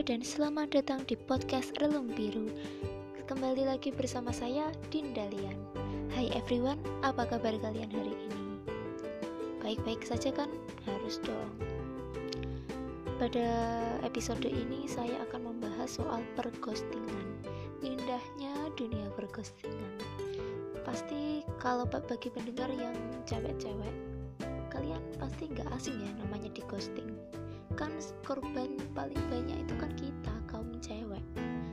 Dan selamat datang di podcast Relung Biru. Kembali lagi bersama saya, Dindalian Hai everyone, apa kabar kalian hari ini? Baik-baik saja kan? Harus dong. Pada episode ini saya akan membahas soal perghostingan Indahnya dunia perghostingan Pasti kalau bagi pendengar yang cewek-cewek Kalian pasti nggak asing ya namanya di ghosting kan korban paling banyak cewek.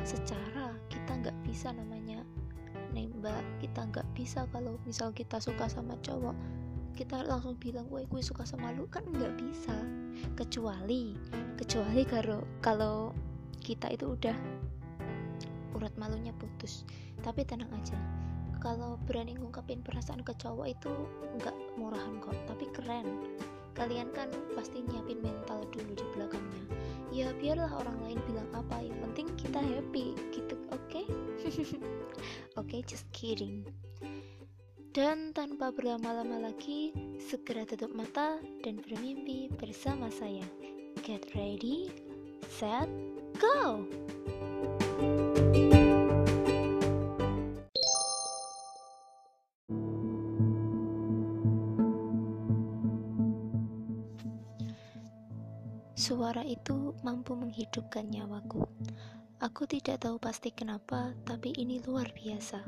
Secara kita nggak bisa namanya nembak kita nggak bisa kalau misal kita suka sama cowok kita langsung bilang woi gue suka sama lu kan nggak bisa. Kecuali kecuali kalau kalau kita itu udah urat malunya putus. Tapi tenang aja kalau berani ngungkapin perasaan ke cowok itu nggak murahan kok tapi keren kalian kan pasti nyiapin mental dulu di belakangnya. Ya biarlah orang lain bilang apa yang penting kita happy gitu oke? Okay? oke okay, just kidding. Dan tanpa berlama-lama lagi segera tutup mata dan bermimpi bersama saya. Get ready set go Suara itu mampu menghidupkan nyawaku. Aku tidak tahu pasti kenapa, tapi ini luar biasa.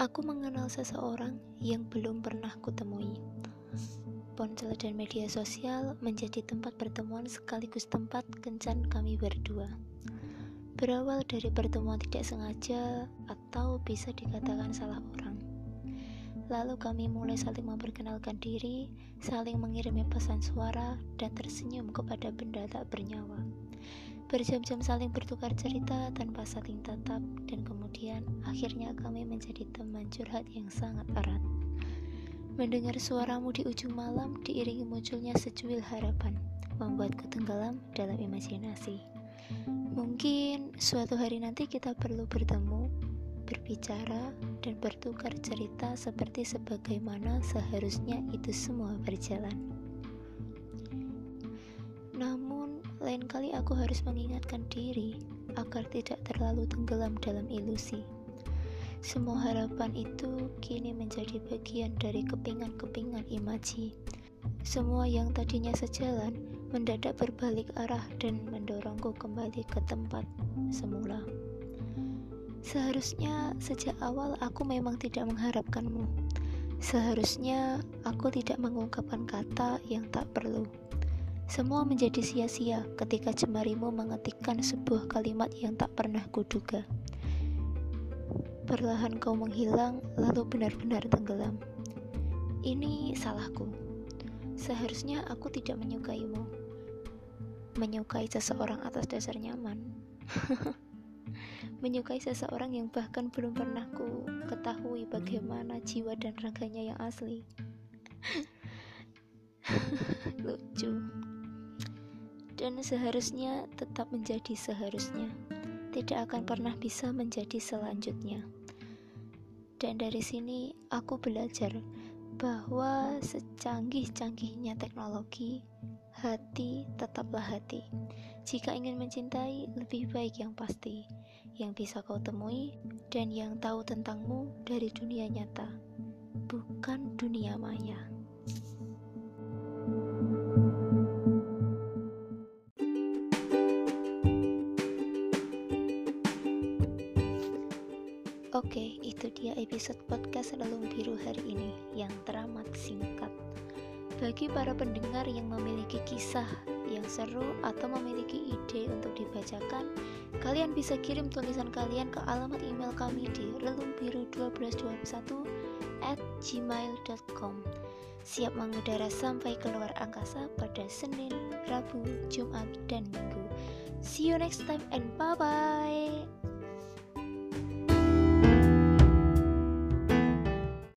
Aku mengenal seseorang yang belum pernah kutemui. Ponsel dan media sosial menjadi tempat pertemuan sekaligus tempat kencan kami berdua. Berawal dari pertemuan tidak sengaja atau bisa dikatakan salah orang. Lalu kami mulai saling memperkenalkan diri, saling mengirimi pesan suara, dan tersenyum kepada benda tak bernyawa. Berjam-jam saling bertukar cerita tanpa saling tatap, dan kemudian akhirnya kami menjadi teman curhat yang sangat erat. Mendengar suaramu di ujung malam diiringi munculnya secuil harapan, membuatku tenggelam dalam imajinasi. Mungkin suatu hari nanti kita perlu bertemu, berbicara, dan bertukar cerita seperti sebagaimana seharusnya itu semua berjalan. Namun, lain kali aku harus mengingatkan diri agar tidak terlalu tenggelam dalam ilusi. Semua harapan itu kini menjadi bagian dari kepingan-kepingan imaji. Semua yang tadinya sejalan mendadak berbalik arah dan mendorongku kembali ke tempat semula. Seharusnya sejak awal aku memang tidak mengharapkanmu. Seharusnya aku tidak mengungkapkan kata yang tak perlu. Semua menjadi sia-sia ketika jemarimu mengetikkan sebuah kalimat yang tak pernah kuduga. Perlahan kau menghilang, lalu benar-benar tenggelam. Ini salahku. Seharusnya aku tidak menyukaimu. Menyukai seseorang atas dasar nyaman. menyukai seseorang yang bahkan belum pernah ku ketahui bagaimana jiwa dan raganya yang asli. Lucu. Dan seharusnya tetap menjadi seharusnya. Tidak akan pernah bisa menjadi selanjutnya. Dan dari sini aku belajar bahwa secanggih-canggihnya teknologi, hati tetaplah hati. Jika ingin mencintai, lebih baik yang pasti yang bisa kau temui dan yang tahu tentangmu dari dunia nyata, bukan dunia maya. Oke, itu dia episode podcast Relung Biru hari ini yang teramat singkat. Bagi para pendengar yang memiliki kisah yang seru atau memiliki ide untuk dibacakan, kalian bisa kirim tulisan kalian ke alamat email kami di relumbiru1221 at gmail.com Siap mengudara sampai keluar angkasa pada Senin, Rabu, Jumat, dan Minggu. See you next time and bye-bye!